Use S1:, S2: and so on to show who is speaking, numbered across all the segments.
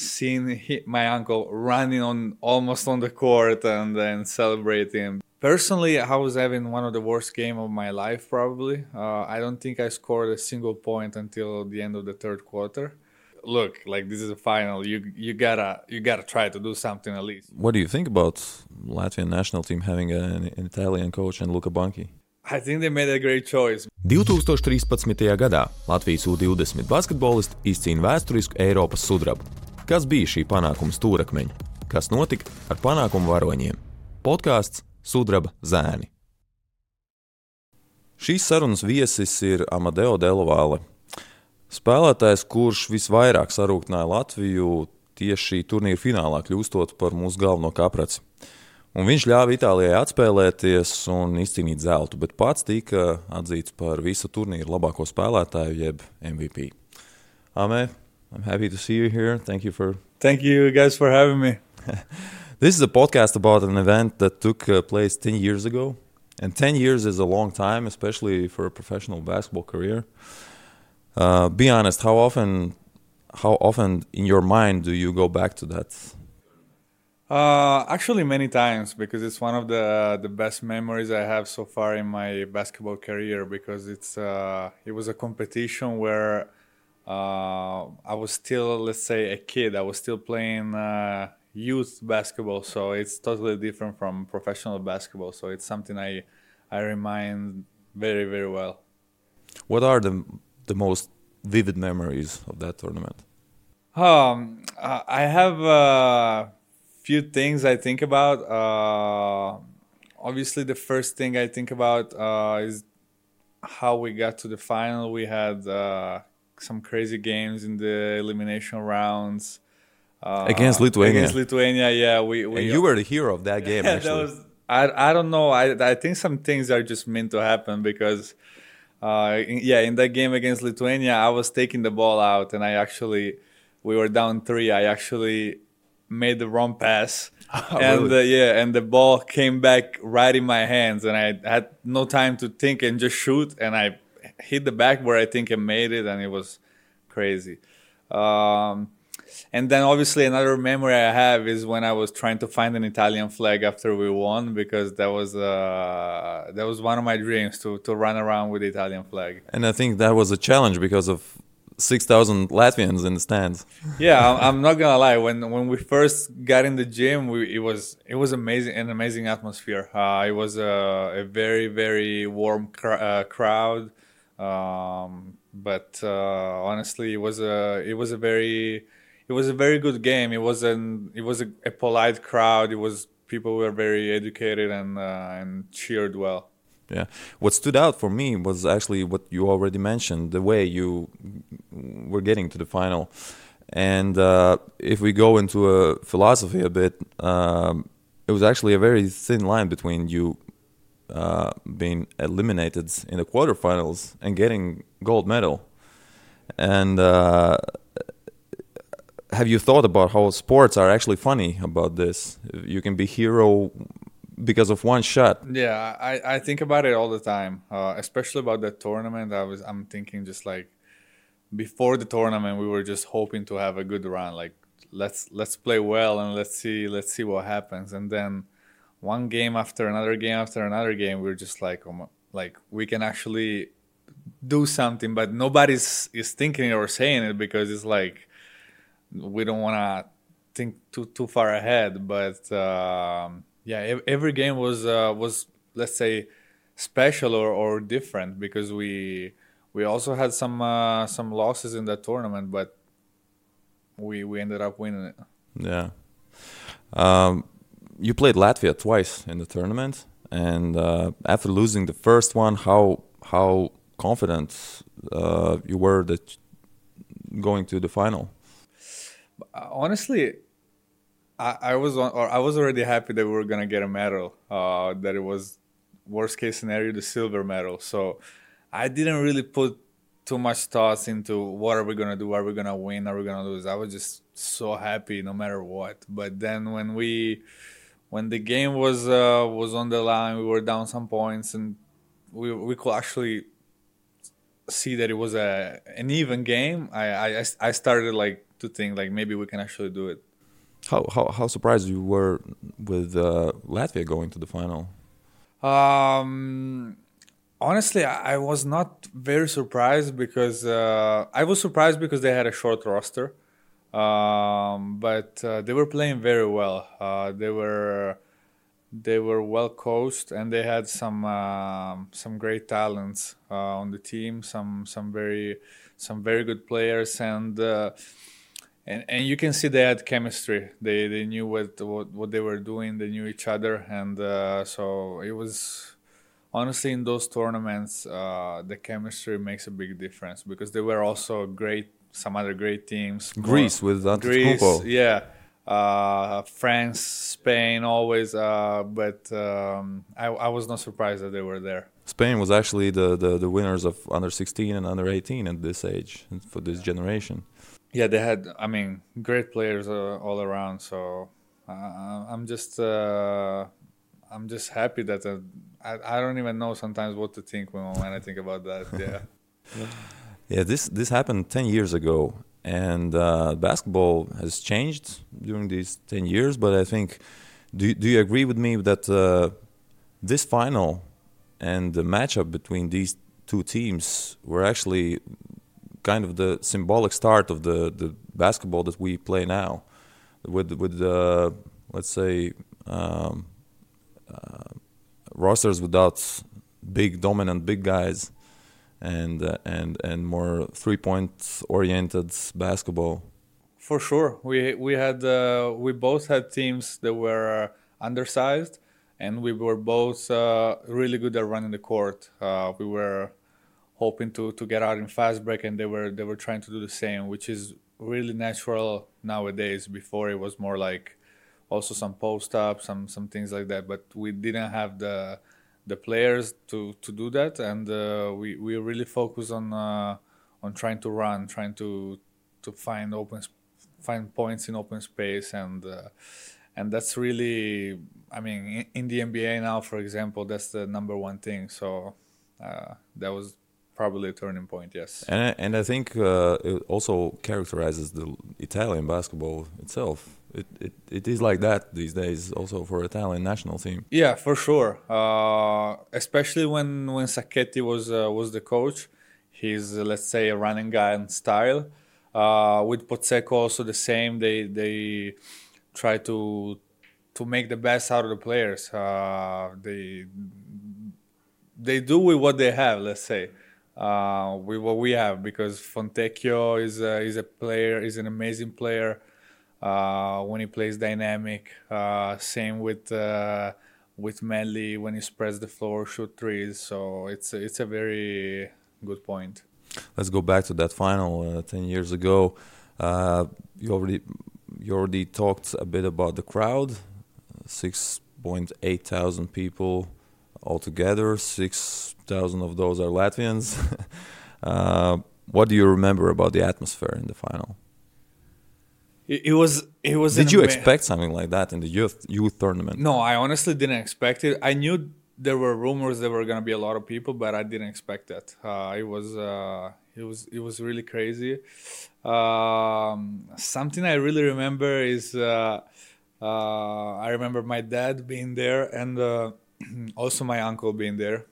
S1: seeing he, my uncle running on almost on the court and then celebrating. Personally, I was having one of the worst game of my life. Probably, uh, I don't think I scored a single point until the end of the third quarter. Look, like this is a final. You you gotta you gotta try to do something at least.
S2: What do you think about Latvian national team having an, an Italian coach and Luca Banchi?
S1: I think they made a great choice.
S3: 2013. gadā Latvijas U-20 basketbolisti izcīna vēsturisku Eiropas sudrabu. Kas bija šī panākuma stūrakmeņi? Kas notika ar panākumu varoņiem? Podkāsts Sudraba zēni.
S2: Šīs sarunas viesis ir Amadeo Delovāle. Spēlētājs, kurš visvairāk sarūktināja Latviju tieši turnīra finālā, kļūstot par mūsu galveno kapraci. Un viņš ļāva Itālijai atspēlēties un izcīnīt zeltu, bet pats tika atzīts par visu turnīru labāko spēlētāju, jeb MVP. Amē, I'm happy to see you here. Thank you for.
S1: Thank you guys for having me.
S2: this is a podcast about an event that took uh, place 10 years ago. And 10 years is a long time, especially for a professional basketball career. Uh, be honest, how often, how often in your mind do you go back to that?
S1: Uh, actually, many times because it's one of the the best memories I have so far in my basketball career. Because it's uh, it was a competition where uh, I was still, let's say, a kid. I was still playing uh, youth basketball, so it's totally different from professional basketball. So it's something I I remind very very well.
S2: What are the the most vivid memories of that tournament?
S1: Um, I have a few things I think about. Uh, obviously, the first thing I think about uh, is how we got to the final. We had uh, some crazy games in the elimination rounds.
S2: Uh, against Lithuania.
S1: Against Lithuania, yeah. We, we
S2: and you were the hero of that game.
S1: Yeah,
S2: actually.
S1: that was. I I don't know. I I think some things are just meant to happen because, uh, in, yeah, in that game against Lithuania, I was taking the ball out and I actually, we were down three. I actually made the wrong pass.
S2: Oh,
S1: and
S2: really?
S1: uh, yeah, and the ball came back right in my hands, and I had no time to think and just shoot, and I hit the backboard. I think I made it, and it was crazy. Um, and then obviously another memory I have is when I was trying to find an Italian flag after we won because that was uh, that was one of my dreams to to run around with the Italian flag.
S2: And I think that was a challenge because of six thousand Latvians in the stands.
S1: Yeah, I'm, I'm not gonna lie. When when we first got in the gym, we, it was it was amazing, an amazing atmosphere. Uh, it was a, a very very warm cr- uh, crowd. Um, but uh, honestly, it was a it was a very it was a very good game. It was an it was a, a polite crowd. It was people were very educated and uh, and cheered well.
S2: Yeah, what stood out for me was actually what you already mentioned, the way you were getting to the final. And uh, if we go into a philosophy a bit, um, it was actually a very thin line between you uh, being eliminated in the quarterfinals and getting gold medal. And uh, have you thought about how sports are actually funny about this? You can be hero because of one shot.
S1: Yeah, I, I think about it all the time, uh, especially about that tournament. I was I'm thinking just like before the tournament, we were just hoping to have a good run. Like let's let's play well and let's see let's see what happens. And then one game after another game after another game, we are just like oh like we can actually do something, but nobody's is thinking or saying it because it's like we don't want to think too too far ahead. But um, yeah, every game was uh, was let's say special or, or different because we we also had some uh, some losses in that tournament, but we we ended up winning it.
S2: Yeah. Um, you played Latvia twice in the tournament, and uh, after losing the first one, how how confident uh, you were that going to the final?
S1: Honestly, I, I was or I was already happy that we were gonna get a medal. Uh, that it was worst case scenario the silver medal. So I didn't really put too much thoughts into what are we gonna do, are we gonna win, are we gonna lose. I was just so happy no matter what. But then when we when the game was uh, was on the line, we were down some points, and we we could actually see that it was a an even game. I I, I started like to think like maybe we can actually do it.
S2: How how how surprised you were with uh, Latvia going to the final?
S1: Um, honestly, I, I was not very surprised because uh, I was surprised because they had a short roster, um, but uh, they were playing very well. Uh, they were they were well coached and they had some um some great talents uh, on the team. Some some very some very good players and. Uh, and, and you can see they had chemistry. They they knew what what, what they were doing. They knew each other, and uh, so it was honestly in those tournaments uh, the chemistry makes a big difference because they were also great some other great teams.
S2: Greece with
S1: Greece,
S2: Antetokounmpo.
S1: yeah. Uh, France, Spain, always. Uh, but um, I, I was not surprised that they were there.
S2: Spain was actually the, the, the winners of under 16 and under 18 at this age for this generation.
S1: Yeah, they had. I mean, great players uh, all around. So uh, I'm just, uh, I'm just happy that uh, I, I don't even know sometimes what to think when, when I think about that. Yeah.
S2: Yeah, this this happened 10 years ago, and uh, basketball has changed during these 10 years. But I think, do you- do you agree with me that uh, this final and the matchup between these two teams were actually kind of the symbolic start of the, the basketball that we play now, with with uh, let's say um, uh, rosters without big dominant big guys and uh, and and more three point oriented basketball.
S1: For sure, we we had uh, we both had teams that were undersized, and we were both uh, really good at running the court. Uh, we were hoping to, to get out in fast break, and they were they were trying to do the same, which is really natural nowadays. Before it was more like also some post up, some some things like that, but we didn't have the the players to, to do that, and uh, we we really focus on uh, on trying to run, trying to to find open find points in open space. And uh, and that's really I mean in, the NBA now for example that's the number one thing. So uh, that was probably a turning point yes.
S2: And I, and I think uh, it also characterizes the Italian basketball itself. It, it it is like that these days, also for Italian national team.
S1: yeah for sure. Uh, especially when when Sacchetti was uh, was the coach. He's uh, let's say a running guy in style. Uh, with Pozzecco also the same. They they try to to make the best out of the players. Uh, they they do with what they have. Let's say. Uh, with what we have because Fontecchio is is a player, is an amazing player uh, when he plays dynamic. Uh, same with uh, with Melli when he spreads the floor, shoot threes. So it's it's a very good point.
S2: Let's go back to that final uh, ten years ago. Uh, you already you already talked a bit about the crowd, six point eight thousand people altogether. Six thousand of those are Latvians. what do you remember about the atmosphere in the final?
S1: It, it was it was.
S2: Did you
S1: ama-
S2: expect something like that in the youth youth tournament?
S1: No, I honestly didn't expect it. I knew there were rumors there were gonna be a lot of people, but I didn't expect that. Uh, it was uh, it was it was really crazy. Um, something I really remember is uh, uh, I remember my dad being there and uh, also my uncle being there,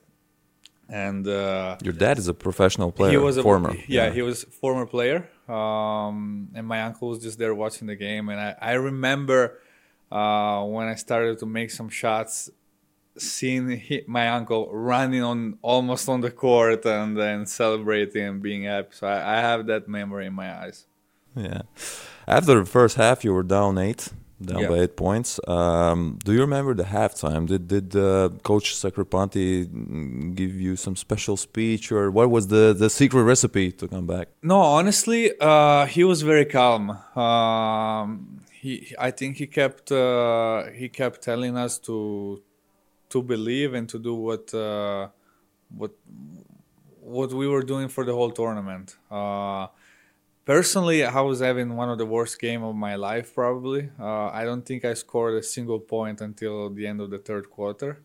S1: and. Uh,
S2: Your dad is a professional player,
S1: he was a
S2: former.
S1: Yeah, he was former player. Um, and my uncle was just there watching the game, and I, I remember uh, when I started to make some shots, seeing my uncle running on almost on the court and then celebrating and being happy. So I, I have that memory in my eyes.
S2: Yeah. After the first half, you were down eight, down
S1: Yeah.
S2: by eight points. Um, do you remember the halftime? Did did uh, Coach Sacripanti give you some special speech, or what was the the secret recipe to come back?
S1: No, honestly, uh, he was very calm. Um, he, I think he kept uh, he kept telling us to to believe and to do what uh, what what we were doing for the whole tournament. Personally, I was having one of the worst game of my life. Probably, uh, I don't think I scored a single point until the end of the third quarter.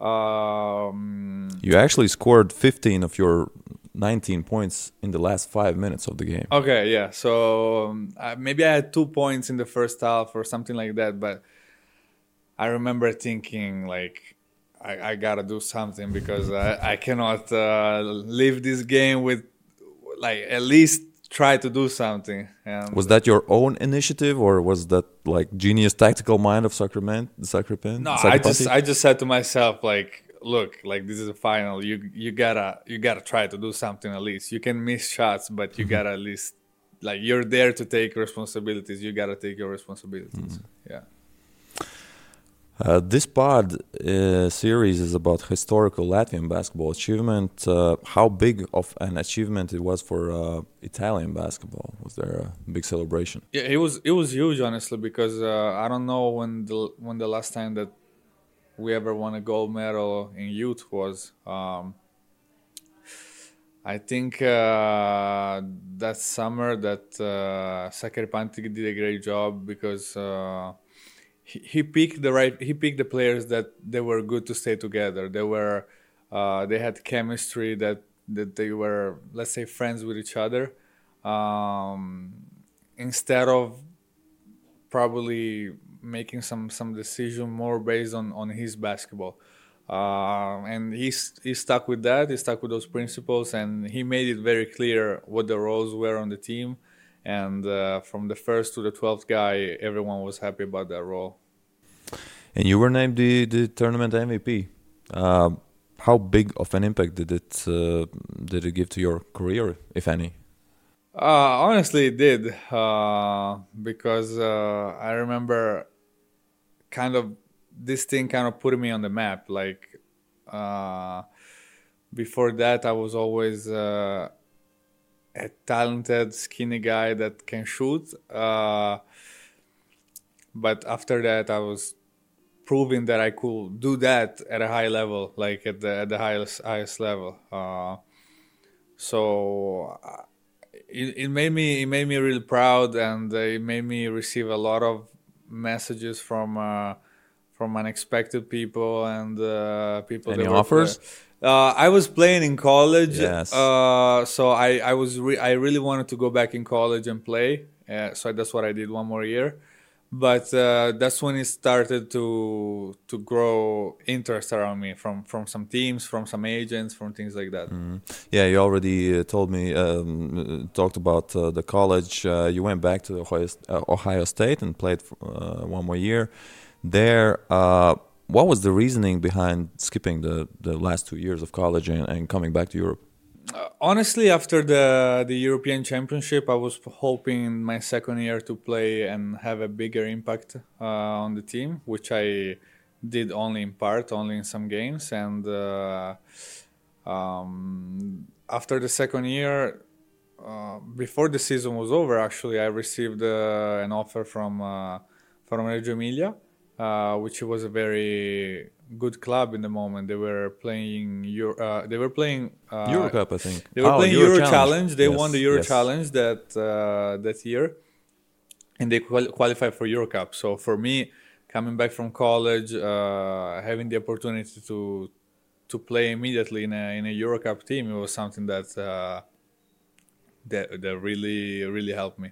S1: Um,
S2: You actually scored 15 of your 19 points in the last five minutes of the game.
S1: Okay, yeah. So um, uh, maybe I had two points in the first half or something like that, but I remember thinking like I, I gotta do something because I, I cannot uh, leave this game with like at least try to do something. And
S2: Was that your own initiative, or was that like genius tactical mind of Sacramento? Sacramento?
S1: no, I just I just said to myself like, look, like this is a final. You you gotta you gotta try to do something at least. You can miss shots, but you mm-hmm. gotta at least like you're there to take responsibilities. You gotta take your responsibilities. Mm-hmm. Yeah.
S2: Uh, this pod uh, series is about historical Latvian basketball achievement. Uh, how big of an achievement it was for uh, Italian basketball? Was there a big celebration?
S1: Yeah, it was it was huge honestly because uh, I don't know when the when the last time that we ever won a gold medal in youth was. Um, I think uh, that summer that uh, Sacripanti did a great job because he, picked the right he picked the players that they were good to stay together. They were uh, they had chemistry that that they were let's say friends with each other. Um, instead of probably making some some decision more based on on his basketball. Uh, and he's he stuck with that. He stuck with those principles and he made it very clear what the roles were on the team and uh, from the first to the 12th guy everyone was happy about that role
S2: And you were named the, the tournament MVP. Uh, how big of an impact did it uh, did it give to your career, if any?
S1: Uh, honestly, it did uh, because uh, I remember kind of this thing kind of put me on the map. Like uh, before that, I was always uh, a talented, skinny guy that can shoot. Uh, but after that, I was proving that I could do that at a high level, like at the at the highest highest level. Uh, so uh, it, it made me it made me really proud, and it made me receive a lot of messages from uh, from unexpected people and uh, people.
S2: Any
S1: that were-
S2: offers?
S1: Uh, I was playing in college,
S2: Yes.
S1: uh, so I I was re- I really wanted to go back in college and play. Uh, so that's what I did one more year, but uh, that's when it started to to grow interest around me from from some teams, from some agents, from things like that.
S2: Yeah, you already uh, told me um, talked about uh, the college. Uh, you went back to Ohio, uh, Ohio State and played for, uh, one more year there. Uh, what was the reasoning behind skipping the, the last two years of college and, and coming back to Europe?
S1: honestly after the the european championship i was hoping in my second year to play and have a bigger impact uh, on the team which i did only in part only in some games and uh, um, after the second year uh, before the season was over actually i received uh, an offer from uh, from reggio emilia uh, which was a very good club in the moment they were playing Euro, uh, they were playing uh,
S2: Eurocup, I think.
S1: they were
S2: Oh,
S1: playing Euro, Challenge. They
S2: Yes,
S1: won the Euro
S2: yes.
S1: Challenge that uh, that year, and they qual- qualified for Euro Cup. So for me, coming back from college, uh, having the opportunity to to play immediately in a in a Euro Cup team, it was something that uh, that that really really helped me.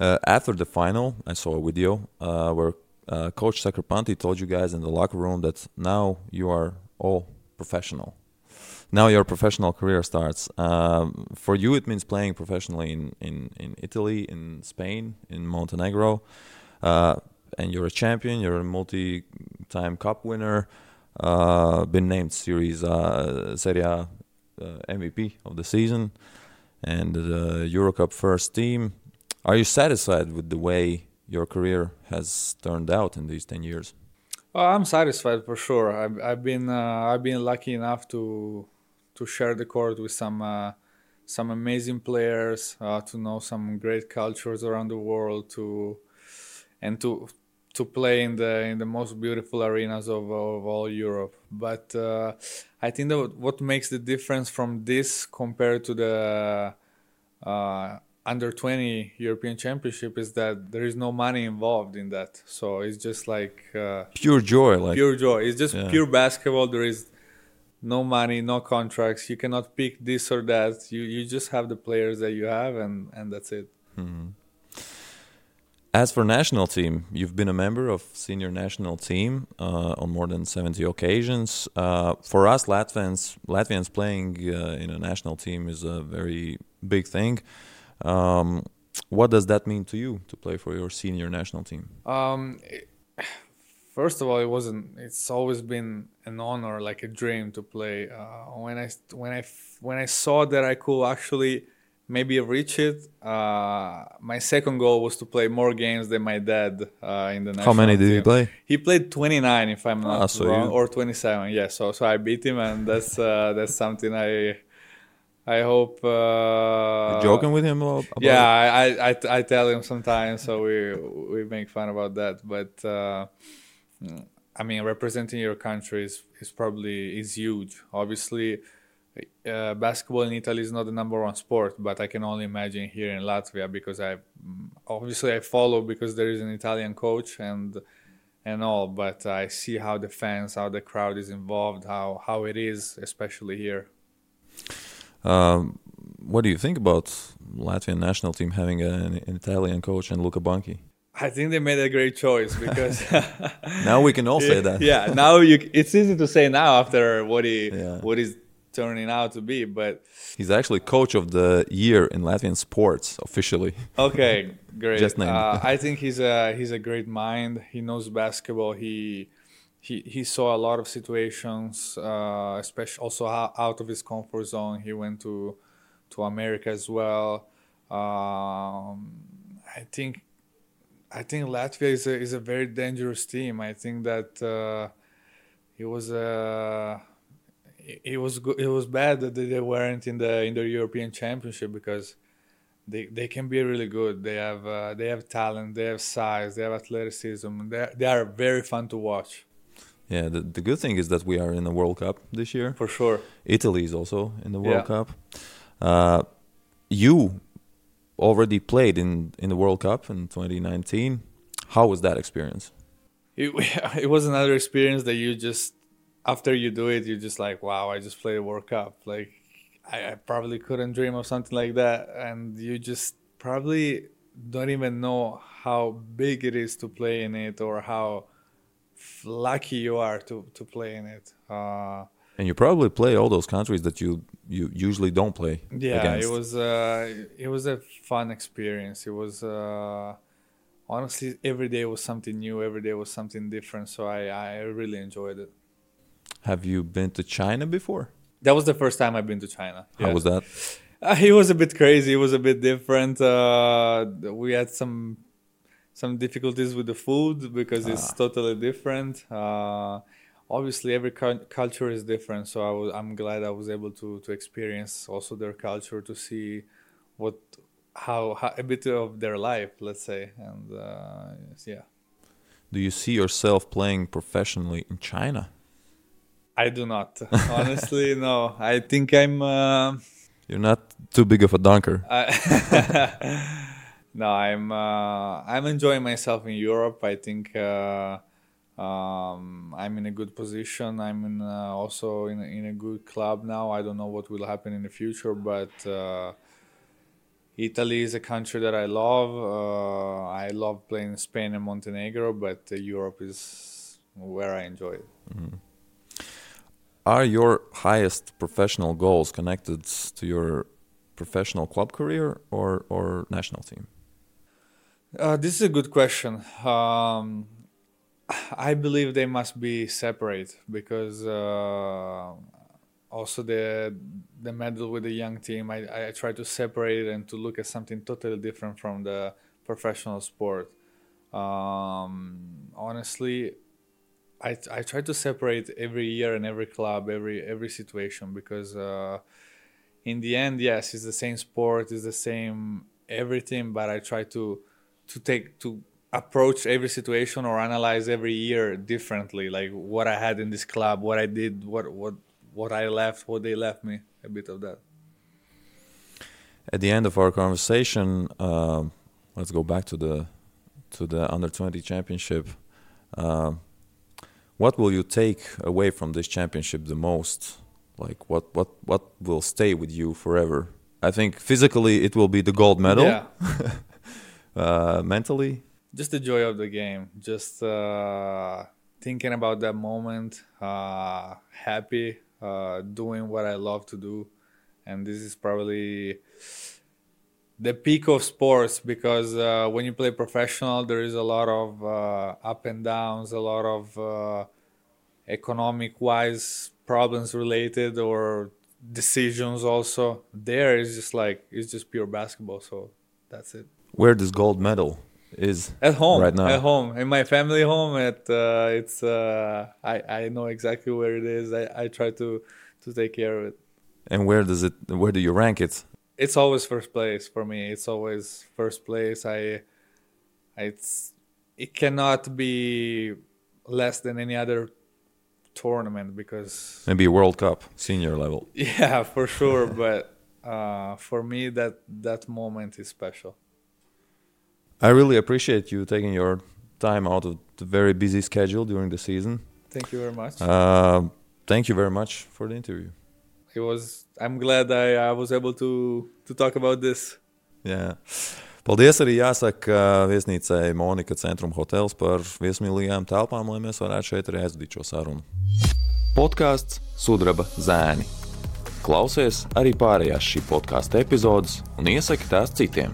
S2: Uh, after the final, I saw a video uh, where uh, Coach Sacripanti told you guys in the locker room that now you are all professional. Now your professional career starts. Um, for you, it means playing professionally in, in, in Italy, in Spain, in Montenegro. Uh, and you're a champion, you're a multi time cup winner, uh, been named series uh, Serie A uh, MVP of the season, and the Eurocup first team. Are you satisfied with the way your career has turned out in these 10 years?
S1: Well, I'm satisfied for sure. I've, I've been uh, I've been lucky enough to to share the court with some uh, some amazing players, uh, to know some great cultures around the world, to and to to play in the in the most beautiful arenas of, of all Europe. But uh, I think that what makes the difference from this compared to the uh, under 20 European Championship is that there is no money involved in that. So it's just like uh,
S2: Pure joy, like
S1: pure joy. It's just
S2: Yeah.
S1: pure basketball. There is no money, no contracts. You cannot pick this or that. You you just have the players that you have, and and that's it.
S2: Mm-hmm. As for national team, you've been a member of senior national team uh, on more than 70 occasions. Uh, for us Latvians, Latvians playing uh, in a national team is a very big thing. Um, what does that mean to you to play for your senior national team?
S1: Um, it, first of all, it wasn't. It's always been an honor, like a dream, to play. Uh, when I when I when I saw that I could actually maybe reach it. Uh, my second goal was to play more games than my dad uh, in the national
S2: How many did
S1: team.
S2: he play?
S1: He played 29, if I'm not
S2: Ah, so
S1: wrong,
S2: you-
S1: or 27. Yeah, so so I beat him, and that's uh, that's something I I hope. Uh,
S2: joking with him
S1: yeah. I, I, I, tell him sometimes, so we we make fun about that. But uh, I mean, representing your country is, is probably is huge. Obviously, uh, basketball in Italy is not the number one sport, but I can only imagine here in Latvia because I obviously I follow because there is an Italian coach and and all. But I see how the fans, how the crowd is involved, how how it is, especially here.
S2: Um, what do you think about Latvian national team having an, an Italian coach and Luca Banchi?
S1: I think they made a great choice because
S2: Now we can all say that.
S1: yeah, now you it's easy to say now after what he
S2: Yeah.
S1: what he's turning out to be, but
S2: He's actually coach of the year in Latvian sports officially.
S1: okay, great.
S2: Just named.
S1: Uh, I think he's a he's a great mind. He knows basketball. He he he saw a lot of situations, uh, especially also out of his comfort zone. He went to to America as well. Um, I think I think Latvia is a is a very dangerous team. I think that uh, it was a it was it was bad that they weren't in the in the European Championship because they they can be really good. They have uh, they have talent, they have size, they have athleticism. They they are very fun to watch
S2: Yeah, the, the good thing is that we are in the World Cup this year.
S1: for sure.
S2: Italy is also in the World
S1: Yeah.
S2: Cup. Uh, you already played in, in the World Cup in 2019. How was that experience?
S1: It, it was another experience that you just after you do it, you're just like, wow, I just played a World Cup. Like I, I probably couldn't dream of something like that, and you just probably don't even know how big it is to play in it or how lucky you are to to play in it. Uh,
S2: And you probably play all those countries that you, you usually don't play
S1: yeah
S2: against.
S1: it was uh it was a fun experience it was uh honestly every day was something new every day was something different so i i really enjoyed it
S2: Have you been to China before?
S1: that was the first time i've been to china
S2: How
S1: yeah.
S2: was that?
S1: Uh, it was a bit crazy it was a bit different uh we had some some difficulties with the food because it's
S2: Ah.
S1: totally different uh obviously every cul- culture is different so I was, i'm glad i was able to to experience also their culture to see what how, how a bit of their life let's say and uh yeah
S2: Do you see yourself playing professionally in China?
S1: i do not honestly no i think i'm uh
S2: You're not too big of a dunker.
S1: I no, I'm uh, I'm enjoying myself in Europe. I think uh, um, I'm in a good position. I'm in uh, also in a, in a good club now. I don't know what will happen in the future, but Italy is a country that I love. Uh, I love playing in Spain and Montenegro, but uh, Europe is where I enjoy it.
S2: Are your highest professional goals connected to your professional club career or, or national team?
S1: Uh, this is a good question. Um, I believe they must be separate because uh, also the the medal with the young team, I, I try to separate it and to look at something totally different from the professional sport. Um, honestly, I, I try to separate every year and every club, every every situation because uh, in the end, yes, it's the same sport, it's the same everything, but I try to to take to approach every situation or analyze every year differently like what i had in this club what i did what what what i left what they left me a bit of that
S2: At the end of our conversation, um, let's go back to the to the under twenty championship. Um what will you take away from this championship the most Like what what what will stay with you forever? I think physically it will be the gold medal.
S1: Yeah.
S2: uh, mentally,
S1: just the joy of the game. Just uh, thinking about that moment uh, happy uh, doing what i love to do. And this is probably the peak of sports because uh, when you play professional there is a lot of uh, up and downs a lot of uh, economic wise problems related or decisions also. There is just like it's just pure basketball. So that's it
S2: where this gold medal is
S1: at home
S2: right now.
S1: at home in my family home at uh, it's uh, I, I know exactly where it is. I, I try to to take care of it.
S2: And where does it where do you rank it?
S1: It's always first place for me. It's always first place. I it's it cannot be less than any other tournament because
S2: maybe world cup senior level.
S1: Yeah for sure. But uh, for me that that moment is special
S2: I really appreciate you taking your time out of the very busy schedule during the season.
S1: Thank you very much.
S2: Uh, thank you very much for the interview.
S1: It was. I'm glad I, I was able to to talk about this.
S2: Jā. Paldies arī jāsaka viesnīcai Monika Centrum Hotels par viesmīlīgām telpām, lai mēs varētu šeit arī aizvadīt šo sarunu.
S3: Podkāsts Sudraba zēni. Klausies arī pārējās šī podkāstu epizodes un iesaki tās citiem.